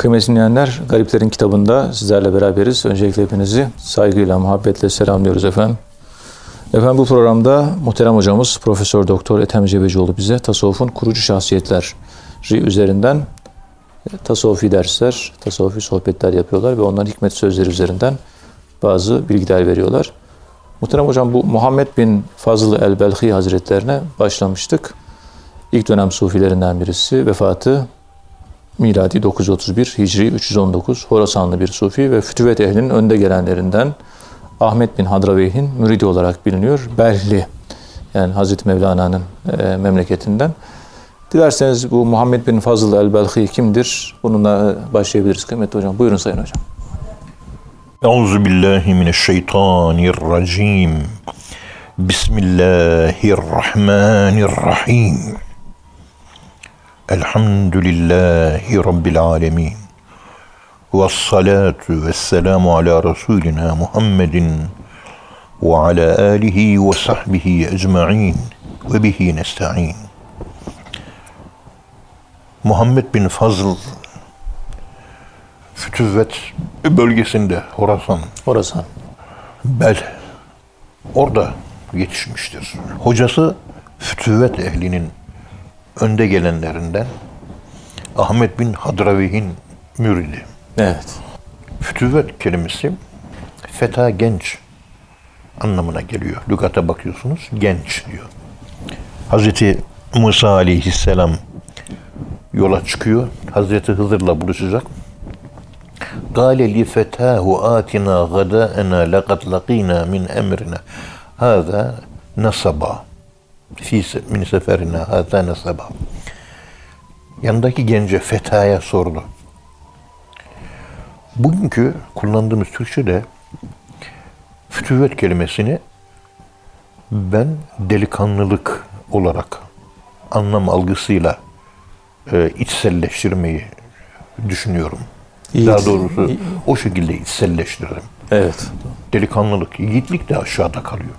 Kıymetli dinleyenler, Gariplerin kitabında sizlerle beraberiz. Öncelikle hepinizi saygıyla, muhabbetle selamlıyoruz efendim. Efendim bu programda muhterem hocamız Profesör Doktor Ethem Cebecioğlu bize tasavvufun kurucu şahsiyetleri üzerinden e, tasavvufi dersler, tasavvufi sohbetler yapıyorlar ve onların hikmet sözleri üzerinden bazı bilgiler veriyorlar. Muhterem hocam bu Muhammed bin Fazıl el-Belhi Hazretlerine başlamıştık. İlk dönem sufilerinden birisi. Vefatı miladi 931, Hicri 319, Horasanlı bir sufi ve fütüvet ehlinin önde gelenlerinden Ahmet bin Hadraveyh'in müridi olarak biliniyor. Belhli yani Hazreti Mevlana'nın e, memleketinden. Dilerseniz bu Muhammed bin Fazıl el-Belhi kimdir? Bununla başlayabiliriz kıymetli hocam. Buyurun sayın hocam. Euzu billahi mineşşeytanirracim. Bismillahirrahmanirrahim. Elhamdülillahi Rabbil alemin. Ve salatu ve selamu ala Resulina Muhammedin ve ala alihi ve sahbihi ecma'in ve bihi nesta'in. Muhammed bin Fazıl Fütüvvet bölgesinde Horasan, Horasan. Bel orada yetişmiştir. Hocası Fütüvvet ehlinin önde gelenlerinden Ahmet bin Hadravih'in müridi. Evet. Fütüvvet kelimesi feta genç anlamına geliyor. Lügata bakıyorsunuz genç diyor. Hazreti Musa aleyhisselam yola çıkıyor. Hazreti Hızır'la buluşacak. Gale li fetahu atina gada'ena laqad laqina min emrina hâzâ nasaba fi min seferina hâzâ nasaba yanındaki gence fetaya sordu. Bugünkü kullandığımız Türkçe'de fütüvvet kelimesini ben delikanlılık olarak anlam algısıyla e, içselleştirmeyi düşünüyorum. Yiğit. Daha doğrusu o şekilde içselleştiririm. Evet. Delikanlılık, yiğitlik de aşağıda kalıyor.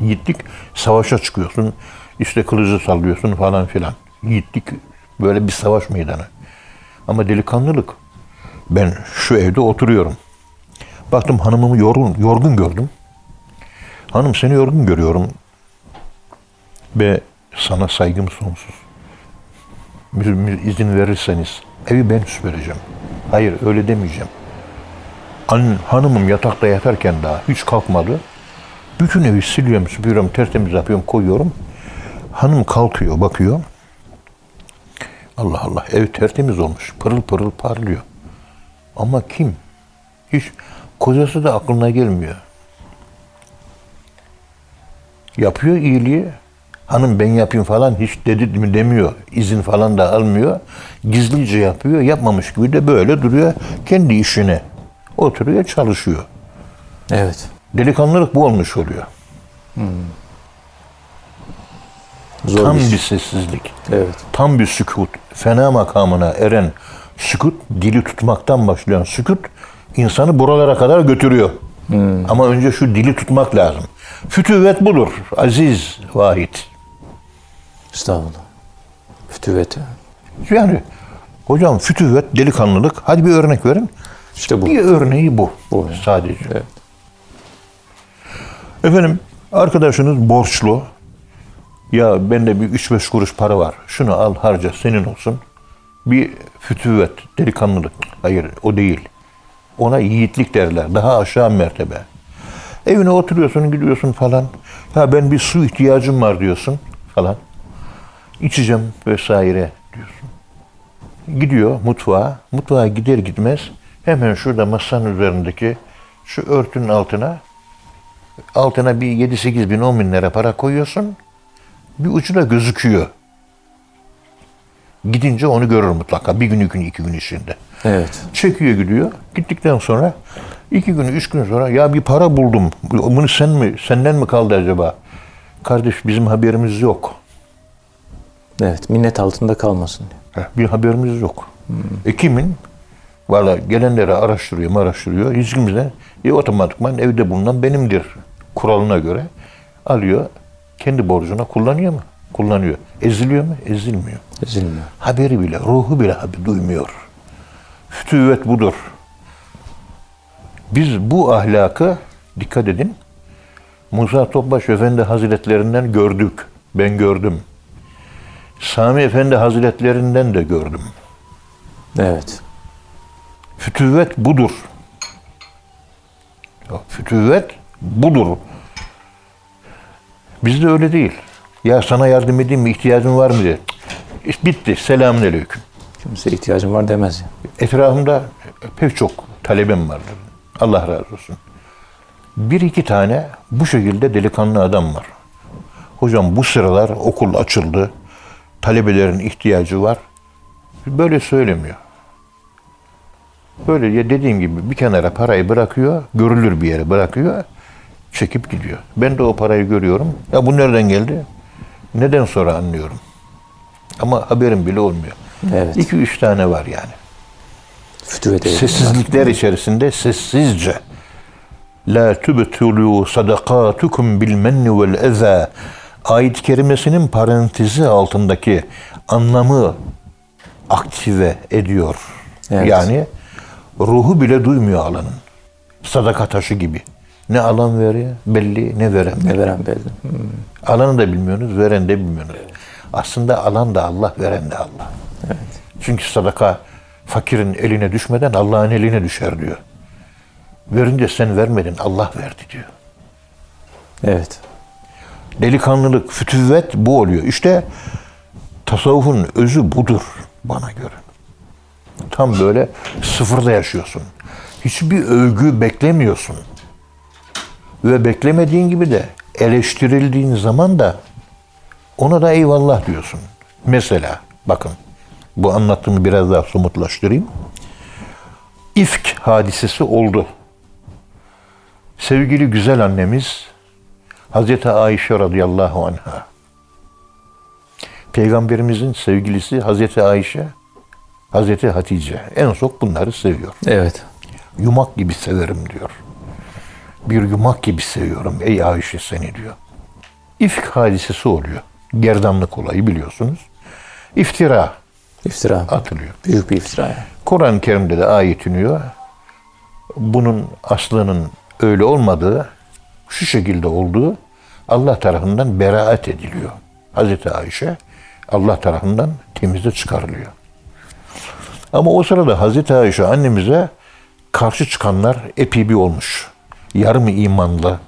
Yiğitlik savaşa çıkıyorsun, işte kılıcı sallıyorsun falan filan. Yiğitlik böyle bir savaş meydanı. Ama delikanlılık, ben şu evde oturuyorum. Baktım hanımımı yorgun, yorgun gördüm. Hanım seni yorgun görüyorum. Ve sana saygım sonsuz. İzin verirseniz evi ben süpüreceğim. Hayır öyle demeyeceğim. An, hanımım yatakta yatarken daha hiç kalkmadı. Bütün evi siliyorum, süpürüyorum, tertemiz yapıyorum, koyuyorum. Hanım kalkıyor, bakıyor. Allah Allah, ev tertemiz olmuş. Pırıl pırıl parlıyor. Ama kim? Hiç kocası da aklına gelmiyor. Yapıyor iyiliği. Hanım ben yapayım falan hiç dedi mi demiyor. İzin falan da almıyor. Gizlice yapıyor. Yapmamış gibi de böyle duruyor. Kendi işine oturuyor, çalışıyor. Evet. Delikanlılık bu olmuş oluyor. Zor Tam bir bir sessizlik. Evet. Tam bir sükut. Fena makamına eren sükut, dili tutmaktan başlayan sükut insanı buralara kadar götürüyor. Ama önce şu dili tutmak lazım. Fütüvvet budur. Aziz, vahid. Estağfurullah. Fütüvet. Yani hocam fütüvvet, delikanlılık. Hadi bir örnek verin. İşte bu. Bir örneği bu. Bu. Sadece. Evet. Efendim arkadaşınız borçlu. Ya bende bir 3-5 kuruş para var. Şunu al harca senin olsun. Bir fütüvvet, delikanlılık. Hayır o değil. Ona yiğitlik derler. Daha aşağı mertebe. Evine oturuyorsun, gidiyorsun falan. Ya ben bir su ihtiyacım var diyorsun falan. İçeceğim vesaire diyorsun. Gidiyor mutfağa. Mutfağa gider gitmez hemen şurada masanın üzerindeki şu örtünün altına altına bir 7-8 bin 10 bin lira para koyuyorsun. Bir ucuna gözüküyor. Gidince onu görür mutlaka. Bir gün, iki gün, iki gün içinde. Evet. Çekiyor gidiyor. Gittikten sonra iki gün, üç gün sonra ya bir para buldum. Bunu sen mi, senden mi kaldı acaba? Kardeş bizim haberimiz yok. Evet. Minnet altında kalmasın. diye. Heh, Bir haberimiz yok. E kimin? Valla gelenleri araştırıyor, araştırıyor. Hiç kimse e, otomatikman evde bulunan benimdir kuralına göre alıyor. Kendi borcuna kullanıyor mu? Kullanıyor. Eziliyor mu? Ezilmiyor. Ezilmiyor. Haberi bile, ruhu bile haber duymuyor. Fütüvvet budur. Biz bu ahlakı dikkat edin. Musa Topbaş Efendi Hazretlerinden gördük. Ben gördüm. Sami Efendi Hazretlerinden de gördüm. Evet. Fütüvvet budur. Fütüvvet budur. Bizde öyle değil. Ya sana yardım edeyim mi, ihtiyacın var mı diye. Bitti. Selamünaleyküm. Kimse ihtiyacım var demez. Etrafımda pek çok talebem vardır. Allah razı olsun. Bir iki tane bu şekilde delikanlı adam var. Hocam bu sıralar okul açıldı. Talebelerin ihtiyacı var. Böyle söylemiyor. Böyle ya dediğim gibi bir kenara parayı bırakıyor, görülür bir yere bırakıyor, çekip gidiyor. Ben de o parayı görüyorum. Ya bu nereden geldi? Neden sonra anlıyorum. Ama haberim bile olmuyor. Evet. İki üç tane var yani. Sessizlikler içerisinde sessizce La tübtülü sadakatukum bil menni vel eza ayet kerimesinin parantezi altındaki anlamı aktive ediyor. Evet. Yani ruhu bile duymuyor alanın. Sadaka taşı gibi. Ne alan veriyor belli ne veren belli. Ne veren belli. Hmm. Alanı da bilmiyorsunuz, veren de bilmiyorsunuz. Aslında alan da Allah, veren de Allah. Çünkü sadaka fakirin eline düşmeden Allah'ın eline düşer diyor. Verince sen vermedin, Allah verdi diyor. Evet. Delikanlılık, fütüvvet bu oluyor. İşte tasavvufun özü budur bana göre. Tam böyle sıfırda yaşıyorsun. Hiçbir övgü beklemiyorsun. Ve beklemediğin gibi de eleştirildiğin zaman da ona da eyvallah diyorsun. Mesela bakın bu anlattığımı biraz daha somutlaştırayım. İfk hadisesi oldu. Sevgili güzel annemiz Hazreti Ayşe radıyallahu anha. Peygamberimizin sevgilisi Hazreti Ayşe, Hazreti Hatice. En çok bunları seviyor. Evet. Yumak gibi severim diyor. Bir yumak gibi seviyorum ey Ayşe seni diyor. İfk hadisesi oluyor. Gerdanlık olayı biliyorsunuz. İftira İftira. atılıyor. Büyük bir iftira. Kur'an-ı Kerim'de de ayet iniyor. Bunun aslının öyle olmadığı, şu şekilde olduğu Allah tarafından beraat ediliyor. Hazreti Ayşe Allah tarafından temizde çıkarılıyor. Ama o sırada Hazreti Ayşe annemize karşı çıkanlar epey bir olmuş. Yarım imanlı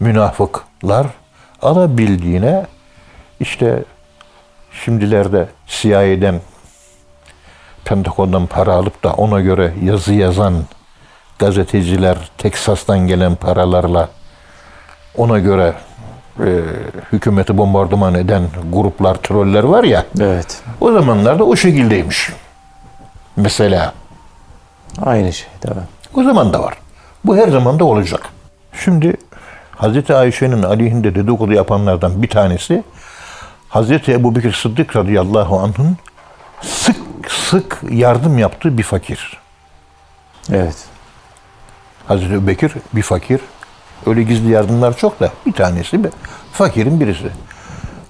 münafıklar alabildiğine işte şimdilerde CIA'den Pentagon'dan para alıp da ona göre yazı yazan gazeteciler Teksas'tan gelen paralarla ona göre e, hükümeti bombardıman eden gruplar, troller var ya Evet. o zamanlarda o şekildeymiş. Mesela Aynı şey. Devam. o zaman da var. Bu her zaman da olacak. Şimdi Hazreti Ayşe'nin aleyhinde dedikodu yapanlardan bir tanesi Hazreti Ebu Bekir Sıddık radıyallahu anh'ın sık sık yardım yaptığı bir fakir. Evet. Hazreti Ebu Bekir bir fakir. Öyle gizli yardımlar çok da bir tanesi bir fakirin birisi.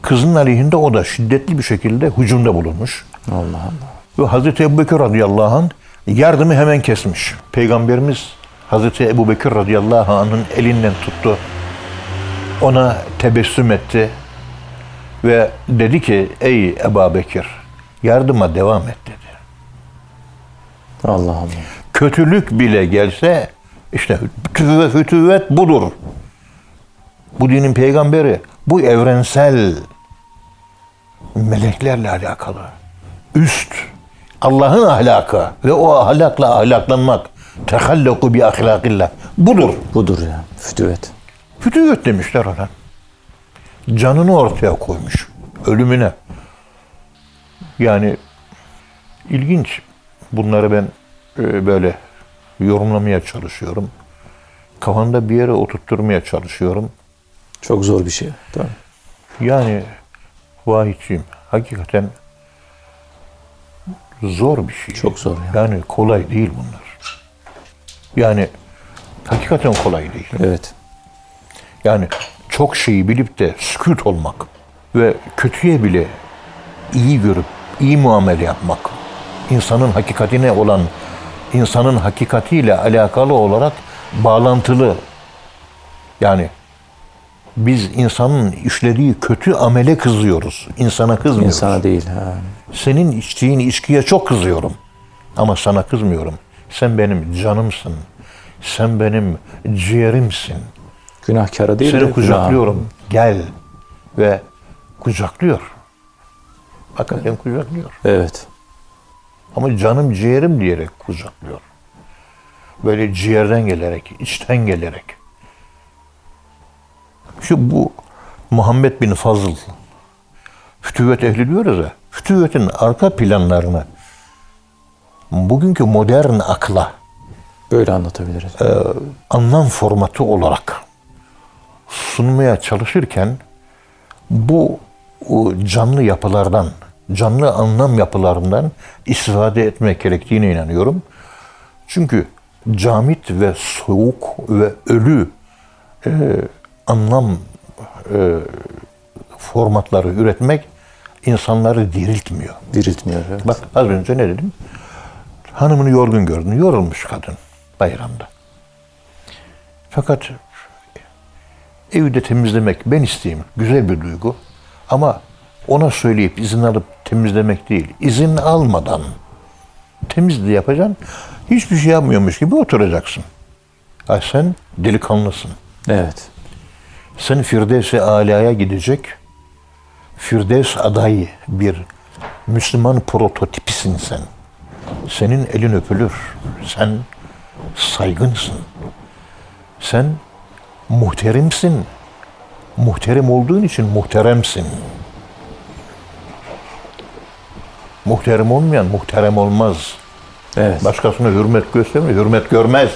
Kızın aleyhinde o da şiddetli bir şekilde hücumda bulunmuş. Allah Allah. Ve Hazreti Ebu Bekir radıyallahu anh yardımı hemen kesmiş. Peygamberimiz Hazreti Ebu Bekir radıyallahu anh'ın elinden tuttu. Ona tebessüm etti. Ve dedi ki ey Ebu Bekir yardıma devam et dedi. Allah Allah. Kötülük bile gelse işte fütüvve fütüvvet budur. Bu dinin peygamberi bu evrensel meleklerle alakalı. Üst Allah'ın ahlakı ve o ahlakla ahlaklanmak tehallaku bi ahlakillah. Budur. Budur ya. Fütüvet. Fütüvvet demişler ona. Canını ortaya koymuş. Ölümüne. Yani ilginç. Bunları ben e, böyle yorumlamaya çalışıyorum. Kafanda bir yere oturtturmaya çalışıyorum. Çok zor bir şey. Tamam. Yani vahiyçiyim. Hakikaten zor bir şey. Çok zor ya. Yani kolay değil bunlar. Yani hakikaten kolay değil. Evet. Yani çok şeyi bilip de sükut olmak ve kötüye bile iyi görüp iyi muamele yapmak, insanın hakikatine olan insanın hakikatiyle alakalı olarak bağlantılı. Yani biz insanın işlediği kötü amele kızıyoruz. İnsana kızmıyoruz. İnsana değil. Ha. Senin içtiğin içkiye çok kızıyorum. Ama sana kızmıyorum. Sen benim canımsın. Sen benim ciğerimsin. Günahkara değil de Seni günah. kucaklıyorum. Gel. Ve kucaklıyor. Hakikaten kucaklıyor. Evet. Ama canım ciğerim diyerek kucaklıyor. Böyle ciğerden gelerek, içten gelerek. Şu bu Muhammed bin Fazıl, fütüvvet ehli diyoruz ya, fütüvvetin arka planlarını bugünkü modern akla Böyle anlatabiliriz. anlam formatı olarak sunmaya çalışırken bu canlı yapılardan, canlı anlam yapılarından istifade etmek gerektiğine inanıyorum. Çünkü camit ve soğuk ve ölü e, anlam e, formatları üretmek insanları diriltmiyor. Diriltmiyor. Evet. Bak az önce ne dedim? Hanımını yorgun gördün. Yorulmuş kadın bayramda. Fakat evi de temizlemek ben isteyeyim. Güzel bir duygu. Ama ona söyleyip izin alıp temizlemek değil. İzin almadan temizliği yapacaksın. Hiçbir şey yapmıyormuş gibi oturacaksın. Ay sen delikanlısın. Evet. Sen Firdevs-i Ala'ya gidecek Firdevs adayı bir Müslüman prototipisin sen. Senin elin öpülür. Sen saygınsın. Sen muhterimsin. Muhterim olduğun için muhteremsin. Muhterem olmayan muhterem olmaz. Evet. Başkasına hürmet göstermiyor, hürmet görmez.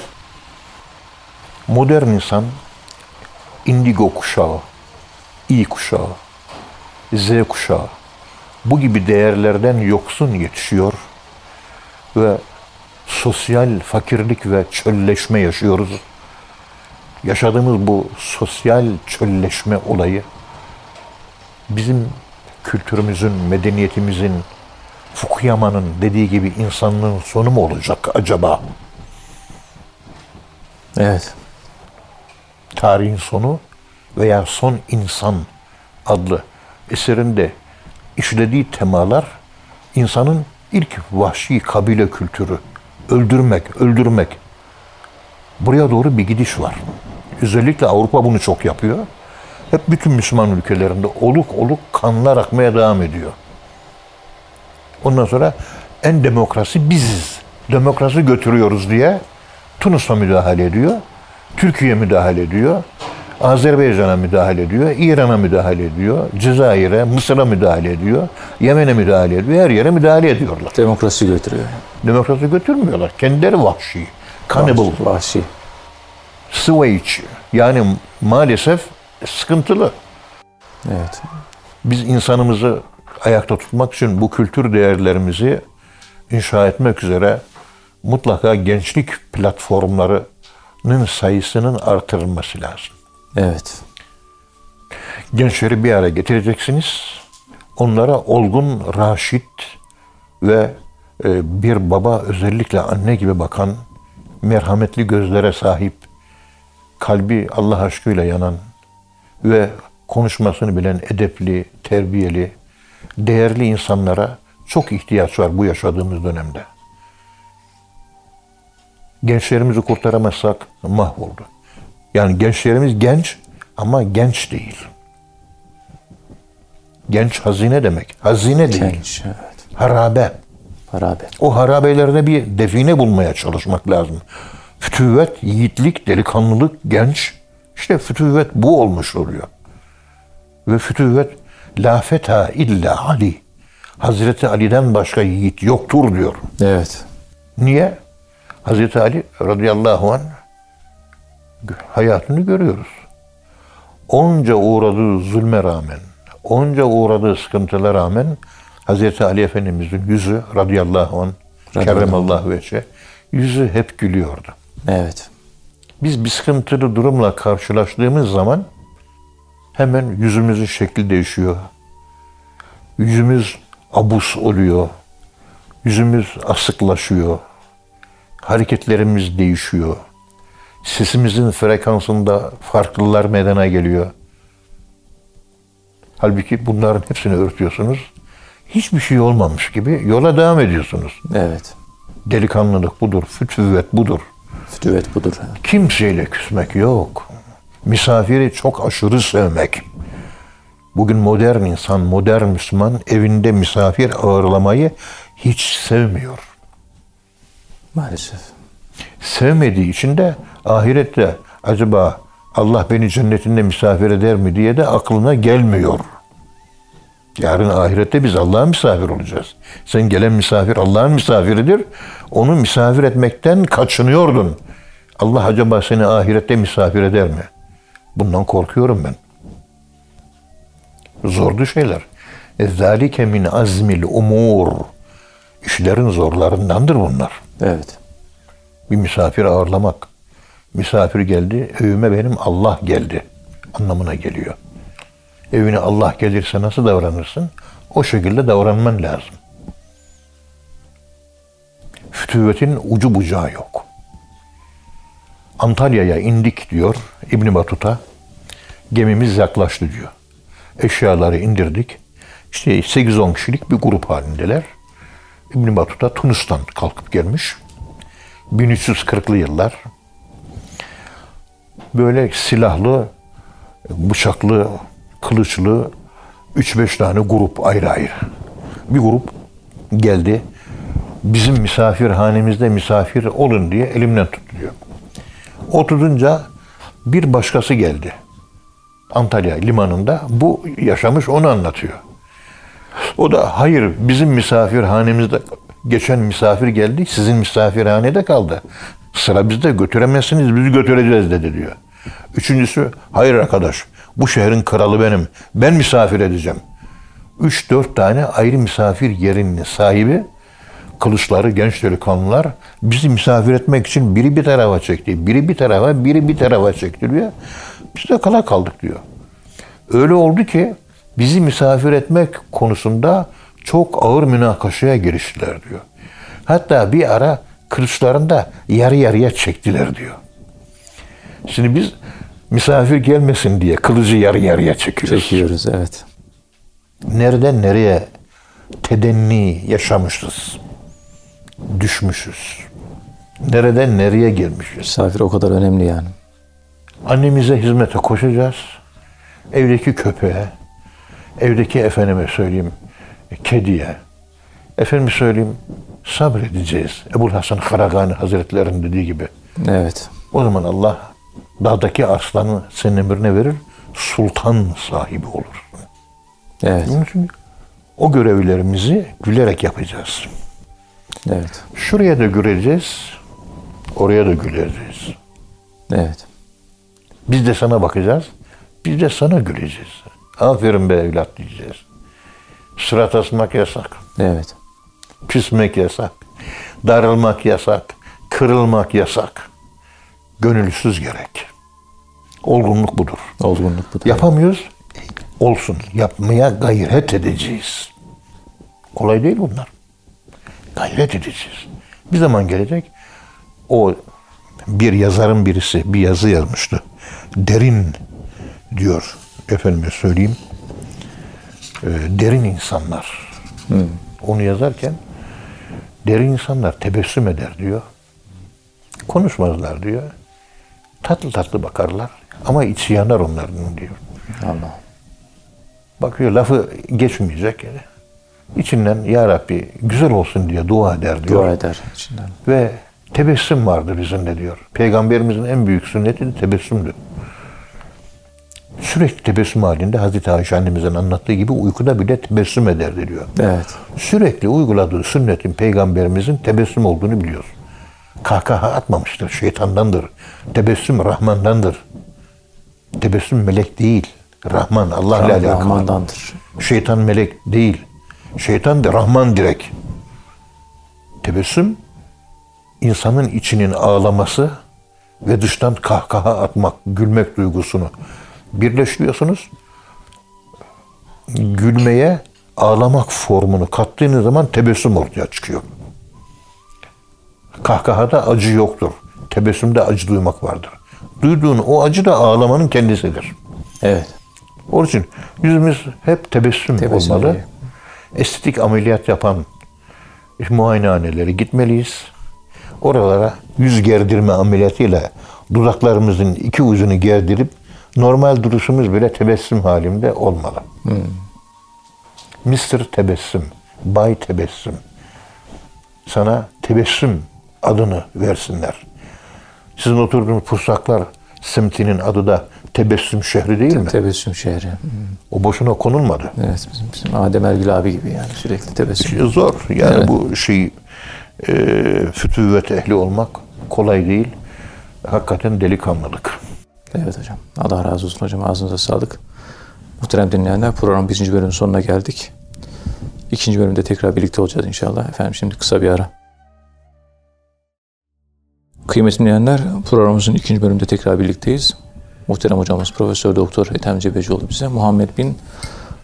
Modern insan indigo kuşağı, i kuşağı, z kuşağı bu gibi değerlerden yoksun yetişiyor ve sosyal fakirlik ve çölleşme yaşıyoruz. Yaşadığımız bu sosyal çölleşme olayı bizim kültürümüzün, medeniyetimizin, Fukuyama'nın dediği gibi insanlığın sonu mu olacak acaba? Evet. Tarihin sonu veya Son İnsan adlı eserinde işlediği temalar insanın ilk vahşi kabile kültürü. Öldürmek, öldürmek. Buraya doğru bir gidiş var. Özellikle Avrupa bunu çok yapıyor. Hep bütün Müslüman ülkelerinde oluk oluk kanlar akmaya devam ediyor. Ondan sonra en demokrasi biziz. Demokrasi götürüyoruz diye Tunus'a müdahale ediyor. Türkiye müdahale ediyor. Azerbaycan'a müdahale ediyor. İran'a müdahale ediyor. Cezayir'e, Mısır'a müdahale ediyor. Yemen'e müdahale ediyor. Her yere müdahale ediyorlar. Demokrasi götürüyor. Demokrasi götürmüyorlar. Kendileri vahşi. Cannibal. Vahşi. Swage. Yani maalesef sıkıntılı. Evet. Biz insanımızı ayakta tutmak için bu kültür değerlerimizi inşa etmek üzere mutlaka gençlik platformlarının sayısının artırılması lazım. Evet. Gençleri bir araya getireceksiniz. Onlara olgun, raşit ve e, bir baba özellikle anne gibi bakan, merhametli gözlere sahip, kalbi Allah aşkıyla yanan ve konuşmasını bilen edepli, terbiyeli, değerli insanlara çok ihtiyaç var bu yaşadığımız dönemde. Gençlerimizi kurtaramazsak mahvoldu. Yani gençlerimiz genç ama genç değil. Genç hazine demek. Hazine değil. Genç. Evet. Harabe. Harabe. O harabelerde bir define bulmaya çalışmak lazım. Fütüvvet, yiğitlik, delikanlılık, genç. İşte fütüvvet bu olmuş oluyor. Ve fütüvvet la feta illa Ali. Hazreti Ali'den başka yiğit yoktur diyor. Evet. Niye? Hazreti Ali radıyallahu anh hayatını görüyoruz. Onca uğradığı zulme rağmen, onca uğradığı sıkıntılara rağmen Hazreti Ali Efendimizin yüzü radıyallahu anh, kerremallahu veçe, yüzü hep gülüyordu. Evet. Biz bir sıkıntılı durumla karşılaştığımız zaman hemen yüzümüzün şekli değişiyor. Yüzümüz abus oluyor. Yüzümüz asıklaşıyor. Hareketlerimiz değişiyor. Sesimizin frekansında farklılar meydana geliyor. Halbuki bunların hepsini örtüyorsunuz. Hiçbir şey olmamış gibi yola devam ediyorsunuz. Evet. Delikanlılık budur, fütüvvet budur. Fütüvet budur. Kimseyle küsmek yok. Misafiri çok aşırı sevmek. Bugün modern insan, modern Müslüman evinde misafir ağırlamayı hiç sevmiyor. Maalesef. Sevmediği için de ahirette acaba Allah beni cennetinde misafir eder mi diye de aklına gelmiyor. Yarın ahirette biz Allah'a misafir olacağız. Sen gelen misafir Allah'ın misafiridir. Onu misafir etmekten kaçınıyordun. Allah acaba seni ahirette misafir eder mi? Bundan korkuyorum ben. Zordu şeyler. Zalike min azmil umur. İşlerin zorlarındandır bunlar. Evet. Bir misafir ağırlamak. Misafir geldi, evime benim Allah geldi anlamına geliyor. Evine Allah gelirse nasıl davranırsın? O şekilde davranman lazım. Fütüvetin ucu bucağı yok. Antalya'ya indik diyor İbn Batuta. Gemimiz yaklaştı diyor. Eşyaları indirdik. İşte 8-10 kişilik bir grup halindeler. İbn Batuta Tunus'tan kalkıp gelmiş. 1340'lı yıllar. Böyle silahlı, bıçaklı, kılıçlı 3-5 tane grup ayrı ayrı. Bir grup geldi. Bizim misafirhanemizde misafir olun diye elimden tuttu diyor. Oturunca bir başkası geldi. Antalya limanında bu yaşamış onu anlatıyor. O da hayır bizim misafirhanemizde geçen misafir geldi sizin misafirhanede kaldı. Sıra bizde götüremezsiniz biz götüreceğiz dedi diyor. Üçüncüsü hayır arkadaş bu şehrin kralı benim. Ben misafir edeceğim. Üç dört tane ayrı misafir yerinin sahibi kılıçları genç delikanlılar bizi misafir etmek için biri bir tarafa çekti. Biri bir tarafa, biri bir tarafa çekti diyor. Biz de kala kaldık diyor. Öyle oldu ki bizi misafir etmek konusunda çok ağır münakaşaya giriştiler diyor. Hatta bir ara kılıçlarını da yarı yarıya çektiler diyor. Şimdi biz misafir gelmesin diye kılıcı yarı yarıya çekiyoruz. Çekiyoruz evet. Nereden nereye tedenni yaşamışız. Düşmüşüz. Nereden nereye gelmişiz. Misafir o kadar önemli yani. Annemize hizmete koşacağız. Evdeki köpeğe, evdeki efendime söyleyeyim kediye, efendim söyleyeyim sabredeceğiz. Ebu Hasan Karagani Hazretleri'nin dediği gibi. Evet. O zaman Allah dağdaki arslanı senin emrine verir, sultan sahibi olur. Evet. Bunun için o görevlerimizi gülerek yapacağız. Evet. Şuraya da güleceğiz, oraya da güleceğiz. Evet. Biz de sana bakacağız, biz de sana güleceğiz. Aferin be evlat diyeceğiz. Sırat asmak yasak, Evet. Küsmek yasak, darılmak yasak, kırılmak yasak. Gönülsüz gerek. Olgunluk budur. Olgunluk bu. da. Yapamıyoruz, olsun. Yapmaya gayret edeceğiz. Kolay değil bunlar. Gayret edeceğiz. Bir zaman gelecek, o bir yazarın birisi bir yazı yazmıştı. Derin diyor, efendime söyleyeyim, e, derin insanlar. Onu yazarken derin insanlar tebessüm eder diyor. Konuşmazlar diyor. Tatlı tatlı bakarlar ama içi yanar onların diyor. Allah. Bakıyor lafı geçmeyecek. İçinden ya Rabbi güzel olsun diye dua eder diyor. Dua eder içinden. Ve tebessüm vardır bizimde diyor. Peygamberimizin en büyük sünneti de tebessümdür. Sürekli tebessüm halinde Hazreti Ayşe annemizin anlattığı gibi uykuda bile tebessüm ederdi diyor. Evet. Sürekli uyguladığı sünnetin peygamberimizin tebessüm olduğunu biliyor. Kahkaha atmamıştır, şeytandandır. Tebessüm Rahman'dandır. Tebessüm melek değil. Rahman, Allah ile alakalı. Rahmandandır. Şeytan melek değil. Şeytan da Rahman direkt. Tebessüm insanın içinin ağlaması ve dıştan kahkaha atmak, gülmek duygusunu birleştiriyorsunuz. Gülmeye ağlamak formunu kattığınız zaman tebessüm ortaya çıkıyor. Kahkahada acı yoktur. Tebessümde acı duymak vardır. Duyduğun o acı da ağlamanın kendisidir. Evet. Onun için yüzümüz hep tebessüm, Tebessüm olmalı. ediyor. Estetik ameliyat yapan muayenehanelere gitmeliyiz. Oralara yüz gerdirme ameliyatıyla dudaklarımızın iki ucunu gerdirip normal duruşumuz bile tebessüm halinde olmalı. Mr. Tebessüm, Bay Tebessüm. Sana tebessüm adını versinler. Sizin oturduğunuz Pusaklar semtinin adı da Tebessüm şehri değil mi? Tebessüm şehri. Hı. O boşuna konulmadı. Evet bizim, bizim Adem Ergül abi gibi yani sürekli tebessüm. Zor. Yani Evet. bu şey e, fütüvvet ehli olmak kolay değil. Hakikaten delikanlılık. Evet hocam. Allah razı olsun hocam. Ağzınıza sağlık. Muhterem dinleyenler program birinci bölümün sonuna geldik. İkinci bölümde tekrar birlikte olacağız inşallah. Efendim şimdi kısa bir ara. Kıymetli dinleyenler programımızın ikinci bölümünde tekrar birlikteyiz. Muhterem hocamız Profesör Doktor Ethem Cebecioğlu bize Muhammed bin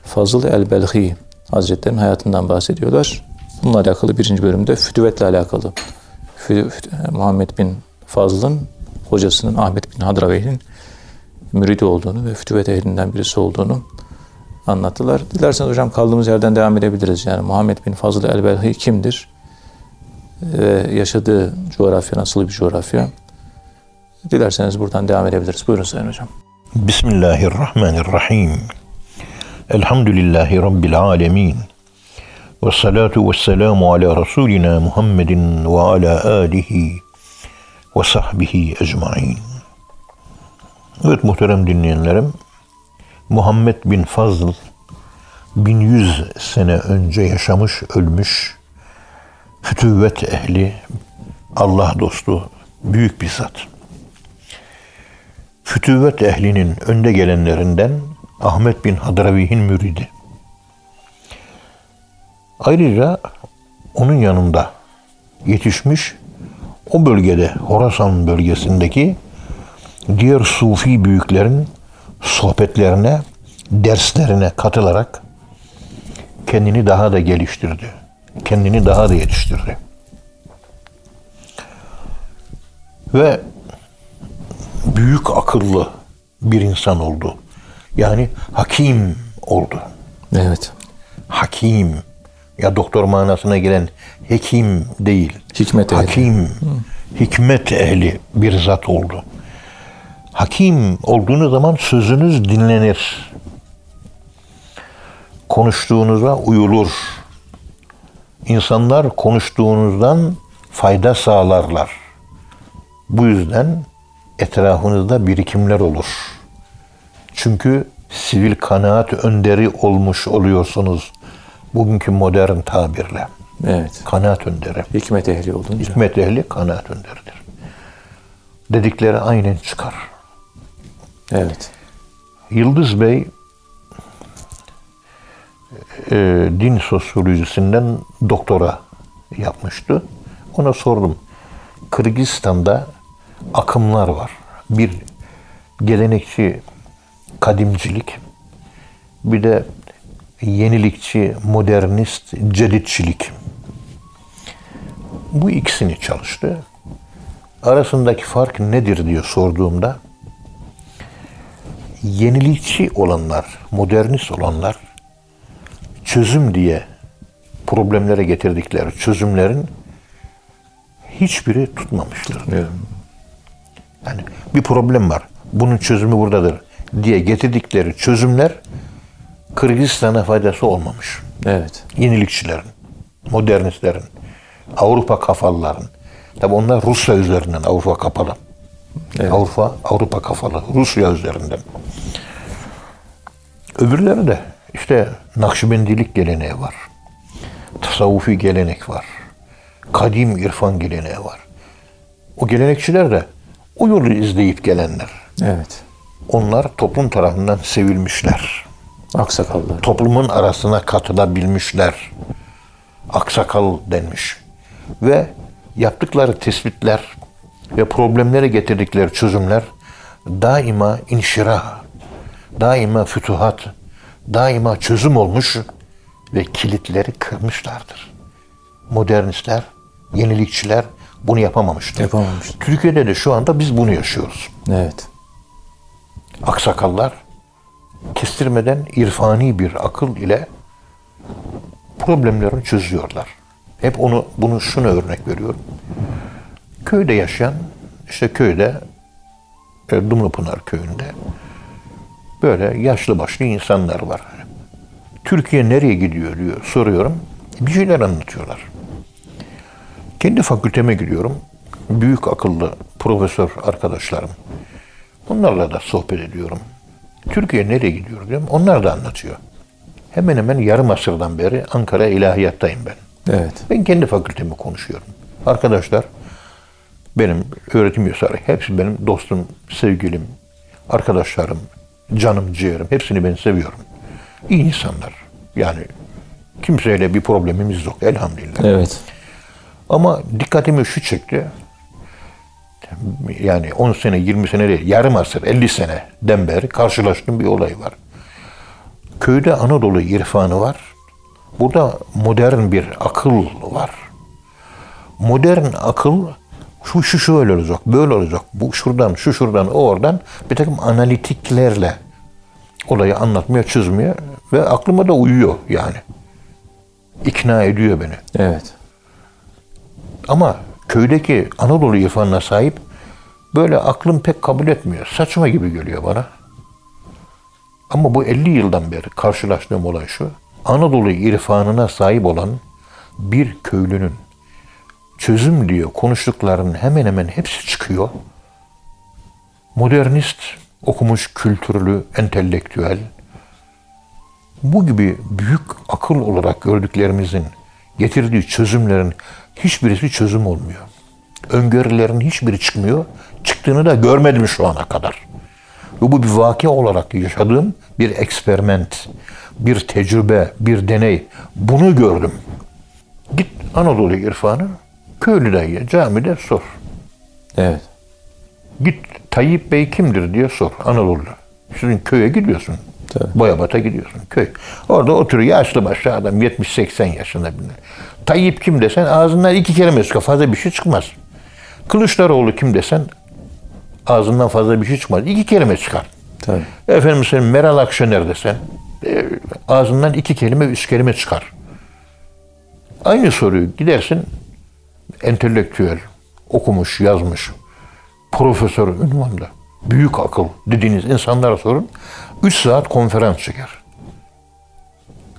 Fazıl el-Belhi Hazretleri'nin hayatından bahsediyorlar. Bununla alakalı birinci bölümde fütüvetle alakalı. Muhammed bin Fazıl'ın hocasının Ahmet bin Hadraveyh'in müridi olduğunu ve fütüvet ehlinden birisi olduğunu anlattılar. Dilerseniz hocam kaldığımız yerden devam edebiliriz. Yani Muhammed bin Fazıl el-Belhi kimdir? Ve yaşadığı coğrafya nasıl bir coğrafya? Dilerseniz buradan devam edebiliriz. Buyurun Sayın Hocam. Bismillahirrahmanirrahim. Elhamdülillahi Rabbil alemin. Ve salatu ve selamu ala Resulina Muhammedin ve ala alihi ve sahbihi ecmain. Evet muhterem dinleyenlerim, Muhammed bin Fazıl 1100 sene önce yaşamış, ölmüş, fütüvvet ehli, Allah dostu, büyük bir zat. Fütüvvet ehlinin önde gelenlerinden Ahmet bin Hadravi'nin müridi. Ayrıca onun yanında yetişmiş o bölgede Horasan bölgesindeki diğer sufi büyüklerin sohbetlerine, derslerine katılarak kendini daha da geliştirdi. Kendini daha da yetiştirdi. Ve büyük akıllı bir insan oldu. Yani hakim oldu. Evet. Hakim ya doktor manasına gelen hekim değil. Hikmet ehli. Hakim, hikmet ehli bir zat oldu. Hakim olduğunuz zaman sözünüz dinlenir. Konuştuğunuza uyulur. İnsanlar konuştuğunuzdan fayda sağlarlar. Bu yüzden etrafınızda birikimler olur. Çünkü sivil kanaat önderi olmuş oluyorsunuz. Bugünkü modern tabirle. Evet. Kanaat önderi. Hikmet ehli olunca. Hikmet ehli kanaat önderidir. Dedikleri aynen çıkar. Evet. Yıldız Bey e, din sosyolojisinden doktora yapmıştı. Ona sordum. Kırgızistan'da akımlar var. Bir gelenekçi kadimcilik, bir de yenilikçi, modernist, ceditçilik. Bu ikisini çalıştı. Arasındaki fark nedir diye sorduğumda yenilikçi olanlar, modernist olanlar çözüm diye problemlere getirdikleri çözümlerin hiçbiri tutmamıştır. Yani bir problem var. Bunun çözümü buradadır diye getirdikleri çözümler Kırgızistan'a faydası olmamış. Evet. Yenilikçilerin, modernistlerin, Avrupa kafalıların. Tabi onlar Rusya üzerinden Avrupa kapalı. Evet. Avrupa Avrupa kafalı. Rusya üzerinden. Öbürleri de işte Nakşibendilik geleneği var. Tasavvufi gelenek var. Kadim irfan geleneği var. O gelenekçiler de o yolu izleyip gelenler. Evet. Onlar toplum tarafından sevilmişler. Aksakallar. Toplumun arasına katılabilmişler. Aksakal denmiş. Ve yaptıkları tespitler ve problemlere getirdikleri çözümler daima inşirah, daima fütuhat, daima çözüm olmuş ve kilitleri kırmışlardır. Modernistler, yenilikçiler bunu yapamamıştı. Yapamamıştı. Türkiye'de de şu anda biz bunu yaşıyoruz. Evet. Aksakallar kestirmeden irfani bir akıl ile problemlerini çözüyorlar. Hep onu bunu şunu örnek veriyorum. Köyde yaşayan işte köyde e, Dumlupınar köyünde böyle yaşlı başlı insanlar var. Türkiye nereye gidiyor diyor soruyorum. Bir şeyler anlatıyorlar. Kendi fakülteme gidiyorum. Büyük akıllı profesör arkadaşlarım. Onlarla da sohbet ediyorum. Türkiye nereye gidiyor diyorum. Onlar da anlatıyor. Hemen hemen yarım asırdan beri Ankara ilahiyattayım ben. Evet. Ben kendi fakültemi konuşuyorum. Arkadaşlar benim öğretim üyeleri hepsi benim dostum, sevgilim, arkadaşlarım, canım, ciğerim. Hepsini ben seviyorum. İyi insanlar. Yani kimseyle bir problemimiz yok elhamdülillah. Evet. Ama dikkatimi şu çekti. Yani 10 sene, 20 sene değil, yarım asır, 50 seneden beri karşılaştığım bir olay var. Köyde Anadolu irfanı var. Burada modern bir akıl var. Modern akıl şu şu şöyle olacak, böyle olacak, bu şuradan, şu şuradan, o oradan bir takım analitiklerle olayı anlatmaya, çözmeye ve aklıma da uyuyor yani. İkna ediyor beni. Evet. Ama köydeki Anadolu irfanına sahip böyle aklım pek kabul etmiyor. Saçma gibi geliyor bana. Ama bu 50 yıldan beri karşılaştığım olay şu. Anadolu irfanına sahip olan bir köylünün çözüm diyor konuştuklarının hemen hemen hepsi çıkıyor. Modernist, okumuş, kültürlü, entelektüel, bu gibi büyük akıl olarak gördüklerimizin getirdiği çözümlerin hiçbirisi çözüm olmuyor. Öngörülerin hiçbiri çıkmıyor. Çıktığını da görmedim şu ana kadar. Ve bu bir vaki olarak yaşadığım bir eksperiment, bir tecrübe, bir deney. Bunu gördüm. Git Anadolu irfanı köylü dayıya camide sor. Evet. Git Tayyip Bey kimdir diye sor Anadolu'da. Sizin köye gidiyorsun. Tabii. Boyabat'a gidiyorsun köy. Orada oturuyor yaşlı başlı adam 70-80 yaşında. bir- Tayyip kim desen ağzından iki kelime çıkar. Fazla bir şey çıkmaz. Kılıçdaroğlu kim desen ağzından fazla bir şey çıkmaz. İki kelime çıkar. Tabii. Efendim sen Meral Akşener desen e, ağzından iki kelime, üç kelime çıkar. Aynı soruyu gidersin entelektüel, okumuş, yazmış, profesör ünvanlı, büyük akıl dediğiniz insanlara sorun. Üç saat konferans çeker.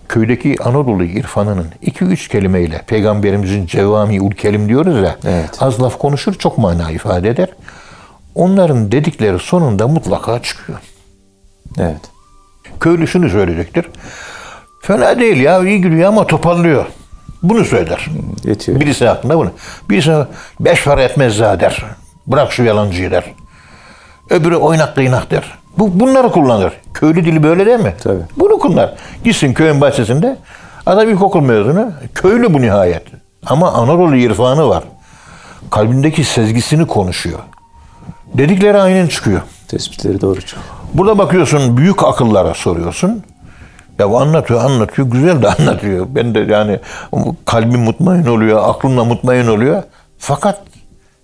Köydeki Anadolu irfanının iki üç kelimeyle peygamberimizin cevami ul kelim diyoruz ya Evet. az laf konuşur çok mana ifade eder. Onların dedikleri sonunda mutlaka çıkıyor. Evet. Köylü şunu söyleyecektir. Fena değil ya iyi gidiyor ama toparlıyor. Bunu söyler. Yetiyor. Birisi hakkında bunu. Birisi beş para etmez daha der. Bırak şu yalancıyı der. Öbürü oynak kıynak der. Bu, bunları kullanır. Köylü dili böyle değil mi? Tabii. Bunu kullanır. Gitsin köyün bahçesinde adam ilkokul mezunu. Köylü bu nihayet. Ama Anadolu irfanı var. Kalbindeki sezgisini konuşuyor. Dedikleri aynen çıkıyor. Tespitleri doğru çıkıyor. Burada bakıyorsun büyük akıllara soruyorsun. Ya anlatıyor, anlatıyor, güzel de anlatıyor. Ben de yani kalbim mutmain oluyor, aklımla mutmain oluyor. Fakat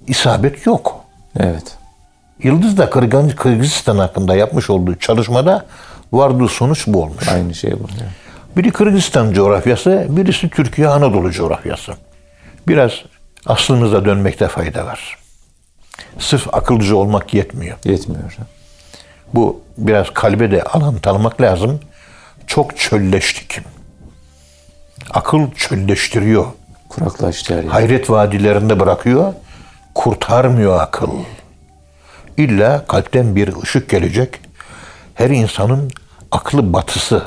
isabet yok. Evet. Yıldız da Kırgız- Kırgızistan hakkında yapmış olduğu çalışmada vardığı sonuç bu olmuş. Aynı şey bu. Evet. Biri Kırgızistan coğrafyası, birisi Türkiye Anadolu coğrafyası. Biraz aslımıza dönmekte fayda var. Sırf akılcı olmak yetmiyor. Yetmiyor. Bu biraz kalbe de alan tanımak lazım. Çok çölleştik. Akıl çölleştiriyor. Kuraklaştı her yer. Hayret vadilerinde bırakıyor. Kurtarmıyor akıl. İlla kalpten bir ışık gelecek. Her insanın aklı batısı,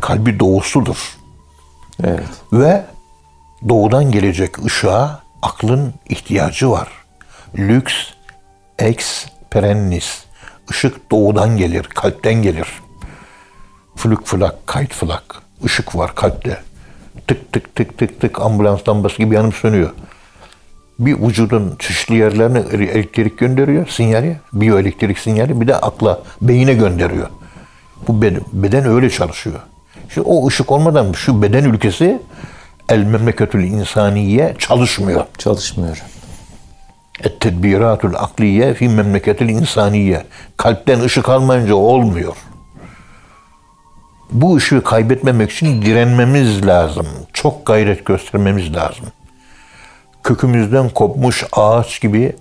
kalbi doğusudur. Evet. Ve doğudan gelecek ışığa aklın ihtiyacı var. Lüks ex perennis. Işık doğudan gelir, kalpten gelir. Flük flak, kayıt flak. Işık var kalpte. Tık tık tık tık tık ambulans lambası gibi yanıp sönüyor. Bir vücudun çeşitli yerlerine elektrik gönderiyor, sinyali, biyoelektrik sinyali bir de akla, beyine gönderiyor. Bu beden, beden öyle çalışıyor. İşte o ışık olmadan şu beden ülkesi el memleketül insaniye çalışmıyor. Çalışmıyor. Et tedbiratul akliye fi memleketil insaniye. Kalpten ışık almayınca olmuyor. Bu ışığı kaybetmemek için direnmemiz lazım. Çok gayret göstermemiz lazım. Kökümüzden kopmuş ağaç gibi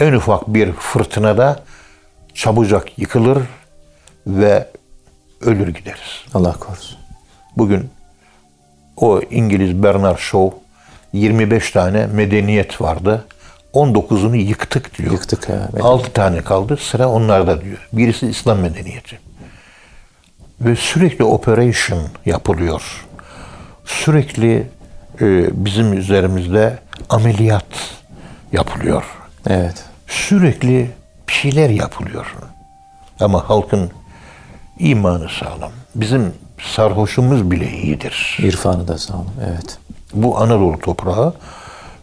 en ufak bir fırtınada çabucak yıkılır ve ölür gideriz. Allah korusun. Bugün o İngiliz Bernard Shaw 25 tane medeniyet vardı. 19'unu yıktık diyor. Yıktık ya. 6 tane kaldı. Sıra onlarda diyor. Birisi İslam medeniyeti. Ve sürekli operation yapılıyor. Sürekli e, bizim üzerimizde ameliyat yapılıyor. Evet. Sürekli bir şeyler yapılıyor. Ama halkın imanı sağlam. Bizim sarhoşumuz bile iyidir. İrfanı da sağlam. Evet. Bu Anadolu toprağı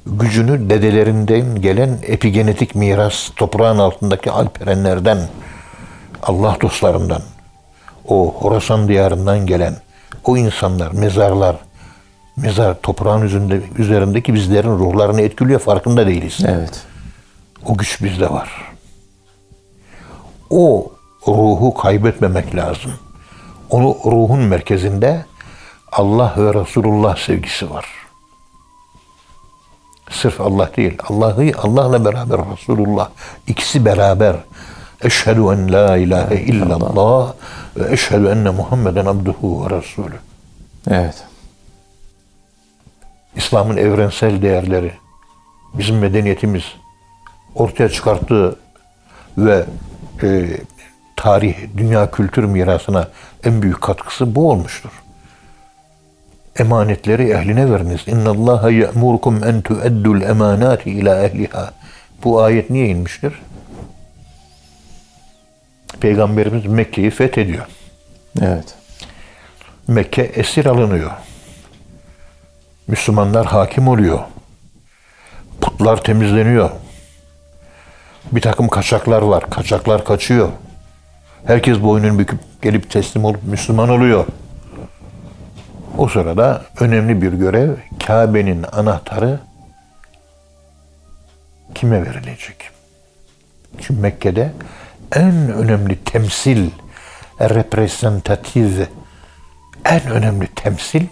gücünü dedelerinden gelen epigenetik miras toprağın altındaki alperenlerden, Allah dostlarından, o Horasan diyarından gelen o insanlar, mezarlar, mezar toprağın üzerinde, üzerindeki bizlerin ruhlarını etkiliyor farkında değiliz. Evet. O güç bizde var. O ruhu kaybetmemek lazım. Onu ruhun merkezinde Allah ve Resulullah sevgisi var. Sırf Allah değil. Allah'ı Allah'la beraber Resulullah ikisi beraber. Eşhedü en la ilahe illallah ve eşhedü enne Muhammeden abduhu ve resulü. Evet. İslam'ın evrensel değerleri, bizim medeniyetimiz ortaya çıkarttığı ve e, tarih, dünya kültür mirasına en büyük katkısı bu olmuştur. Emanetleri ehline veriniz. İnna Allaha ya'murukum en tu'addul emanati ila ehliha. Bu ayet niye inmiştir? Peygamberimiz Mekke'yi fethediyor. Evet. Mekke esir alınıyor. Müslümanlar hakim oluyor. Putlar temizleniyor. Bir takım kaçaklar var. Kaçaklar kaçıyor. Herkes boynunu büküp gelip teslim olup Müslüman oluyor. O sırada önemli bir görev Kabe'nin anahtarı kime verilecek? Çünkü Mekke'de en önemli temsil, reprezentatif, en önemli temsil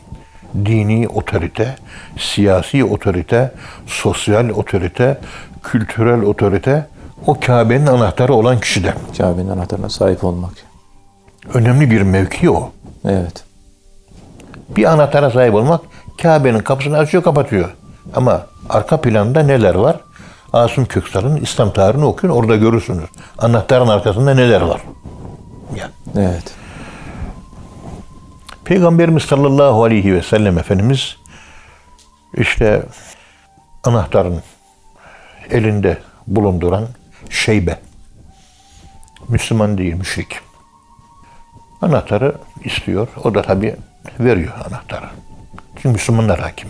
dini otorite, siyasi otorite, sosyal otorite, kültürel otorite o Kabe'nin anahtarı olan kişide. Kabe'nin anahtarına sahip olmak. Önemli bir mevki o. Evet. Bir anahtara sahip olmak Kabe'nin kapısını açıyor kapatıyor. Ama arka planda neler var? Asım Köksal'ın İslam tarihini okuyun orada görürsünüz. Anahtarın arkasında neler var? Ya. Evet. Peygamberimiz sallallahu aleyhi ve sellem Efendimiz işte anahtarın elinde bulunduran şeybe. Müslüman değil, müşrik. Anahtarı istiyor. O da tabi veriyor anahtarı. Çünkü Müslümanlar hakim.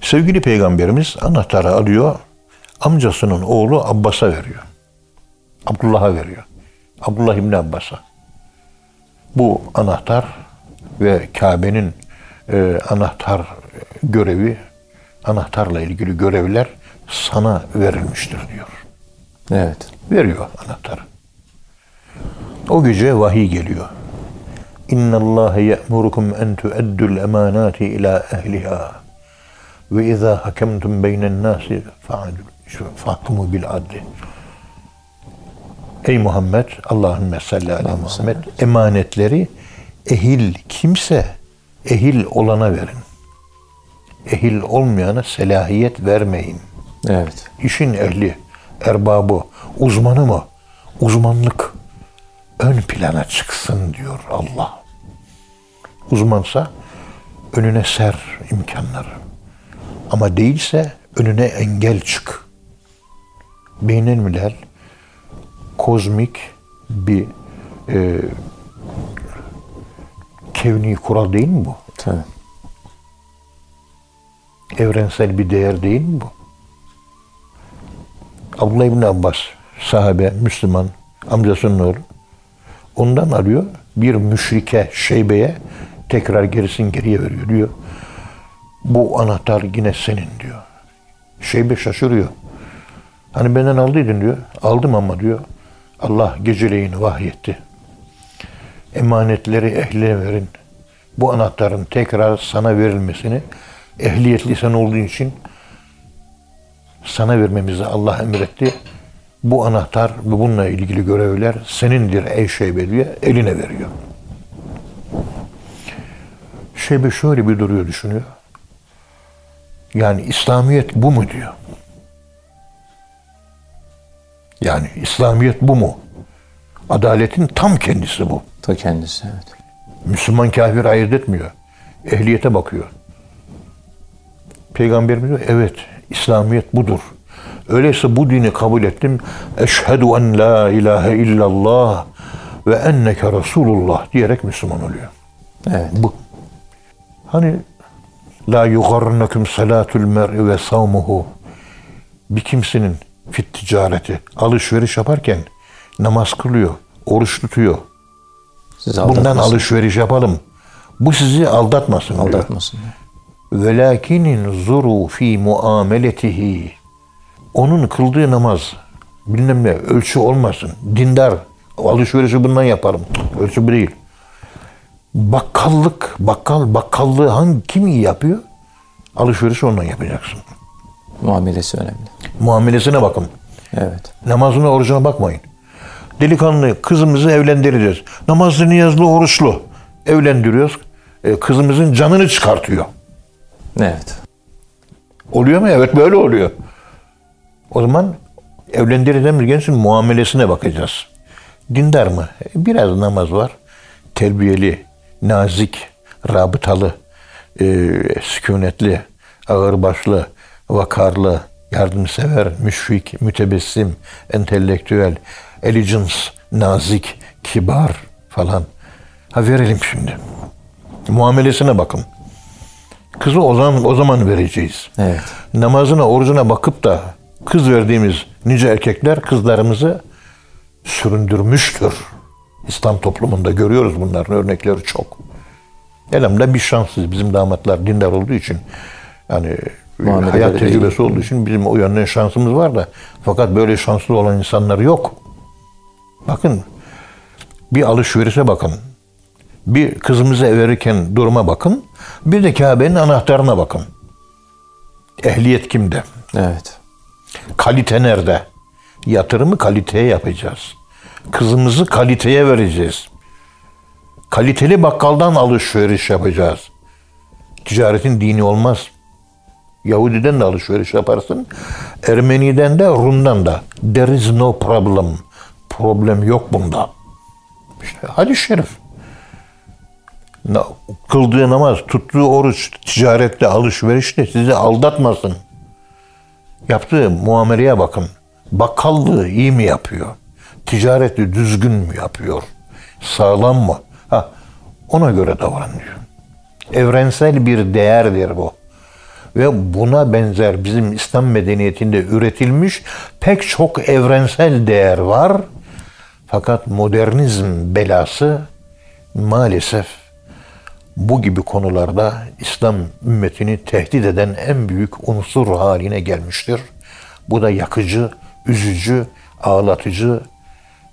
Sevgili Peygamberimiz anahtarı alıyor. Amcasının oğlu Abbas'a veriyor. Abdullah'a veriyor. Abdullah İbni Abbas'a. Bu anahtar ve Kabe'nin e, anahtar görevi, anahtarla ilgili görevler sana verilmiştir diyor. Evet. Veriyor anahtarı. O gece vahiy geliyor. İnna Allah ya'murukum en tu'addul emanati ila ehliha ve izâ hakemtum beynen nâsi fahkumu bil adli. Ey Muhammed, Allahümme salli ala Muhammed, emanetleri ehil kimse, ehil olana verin. Ehil olmayana selahiyet vermeyin. Evet. İşin ehli, erbabı, uzmanı mı? Uzmanlık ön plana çıksın diyor Allah. Uzmansa önüne ser imkanları. Ama değilse önüne engel çık. Beynel milal kozmik bir e, kevni kural değil mi bu? Tabii. Evrensel bir değer değil mi bu? Abdullah İbni Abbas, sahabe, Müslüman, amcasının oğlu. Ondan arıyor, bir müşrike, şeybeye tekrar gerisin geriye veriyor diyor. Bu anahtar yine senin diyor. Şeybe şaşırıyor. Hani benden aldıydın diyor. Aldım ama diyor. Allah geceleyin vahyetti. Emanetleri ehline verin. Bu anahtarın tekrar sana verilmesini ehliyetli sen olduğun için sana vermemizi Allah emretti. Bu anahtar ve bununla ilgili görevler senindir ey Şeybe diye eline veriyor. Şeybe şöyle bir duruyor düşünüyor. Yani İslamiyet bu mu diyor. Yani İslamiyet bu mu? Adaletin tam kendisi bu. Ta kendisi evet. Müslüman kafir ayırt etmiyor. Ehliyete bakıyor. Peygamberimiz diyor evet İslamiyet budur. Öyleyse bu dini kabul ettim. Eşhedü en la ilahe illallah ve enneke Resulullah diyerek Müslüman oluyor. Evet. Bu. Hani la yugarnakum salatul mer'i ve savmuhu bir kimsenin fit ticareti alışveriş yaparken namaz kılıyor, oruç tutuyor. Sizi Bundan alışveriş yapalım. Bu sizi aldatmasın. Aldatmasın. Velakinin zuru fi muameletihi. Onun kıldığı namaz bilmem ne ölçü olmasın. Dindar alışverişi bundan yaparım. Ölçü bu değil. Bakkallık, bakkal, bakkallığı hangi kim iyi yapıyor? Alışverişi ondan yapacaksın. Muamelesi önemli. Muamelesine bakın. Evet. Namazına, orucuna bakmayın. Delikanlı kızımızı evlendireceğiz. Namazlı, niyazlı, oruçlu. Evlendiriyoruz. E, kızımızın canını çıkartıyor. Evet. Oluyor mu? Evet böyle oluyor. O zaman evlendireceğimiz gençin muamelesine bakacağız. Dindar mı? E, Biraz namaz var. Terbiyeli, nazik, rabıtalı, e, sükunetli, ağırbaşlı, vakarlı, yardımsever, müşfik, mütebessim, entelektüel, elegance, nazik, kibar falan. Ha verelim şimdi. Muamelesine bakın. Kızı o zaman, o zaman vereceğiz Evet. namazına, orucuna bakıp da kız verdiğimiz nice erkekler kızlarımızı süründürmüştür. İslam toplumunda görüyoruz bunların örnekleri çok. Elhamdülillah bir şanssız bizim damatlar dindar olduğu için yani Muameleleri hayat tecrübesi olduğu için bizim o yönden şansımız var da fakat böyle şanslı olan insanlar yok. Bakın bir alışverişe bakın. Bir kızımızı verirken duruma bakın. Bir de Kabe'nin anahtarına bakın. Ehliyet kimde? Evet. Kalite nerede? Yatırımı kaliteye yapacağız. Kızımızı kaliteye vereceğiz. Kaliteli bakkaldan alışveriş yapacağız. Ticaretin dini olmaz. Yahudiden de alışveriş yaparsın. Ermeniden de Rum'dan da. There is no problem. Problem yok bunda. İşte hadis-i şerif. Kıldığı namaz, tuttuğu oruç, ticarette, alışverişte sizi aldatmasın. Yaptığı muameleye bakın. Bakkallığı iyi mi yapıyor? Ticareti düzgün mü yapıyor? Sağlam mı? Ha, ona göre davranıyor. Evrensel bir değerdir bu. Ve buna benzer bizim İslam medeniyetinde üretilmiş pek çok evrensel değer var. Fakat modernizm belası maalesef bu gibi konularda İslam ümmetini tehdit eden en büyük unsur haline gelmiştir. Bu da yakıcı, üzücü, ağlatıcı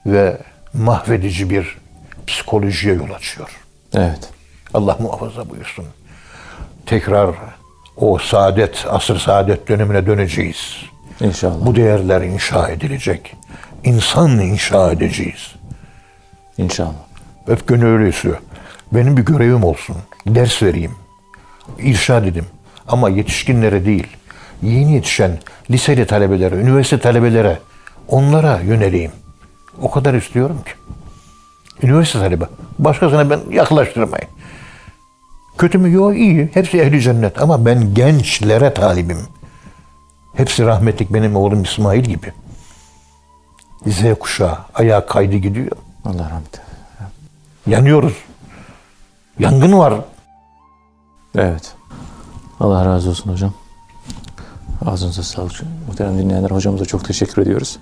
ve mahvedici bir psikolojiye yol açıyor. Evet. Allah muhafaza buyursun. Tekrar o saadet, asır saadet dönemine döneceğiz. İnşallah. Bu değerler inşa edilecek. İnsan inşa edeceğiz. İnşallah. Hep gönül öyle istiyor. Benim bir görevim olsun. Ders vereyim. İrşad edeyim. Ama yetişkinlere değil. Yeni yetişen liseli talebelere, üniversite talebelere onlara yöneleyim. O kadar istiyorum ki. Üniversite talebe. Başkasına ben yaklaştırmayın. Kötü mü? Yok iyi. Hepsi ehli cennet. Ama ben gençlere talibim. Hepsi rahmetlik benim oğlum İsmail gibi. Z kuşağı ayağa kaydı gidiyor. Allah rahmet. Yanıyoruz. Yangın var. Evet. Allah razı olsun hocam. Ağzınıza sağlık. Muhterem dinleyenler hocamıza çok teşekkür ediyoruz.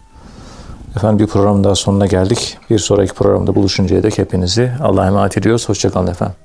Efendim bir program daha sonuna geldik. Bir sonraki programda buluşuncaya dek hepinizi Allah'a emanet ediyoruz. Hoşçakalın efendim.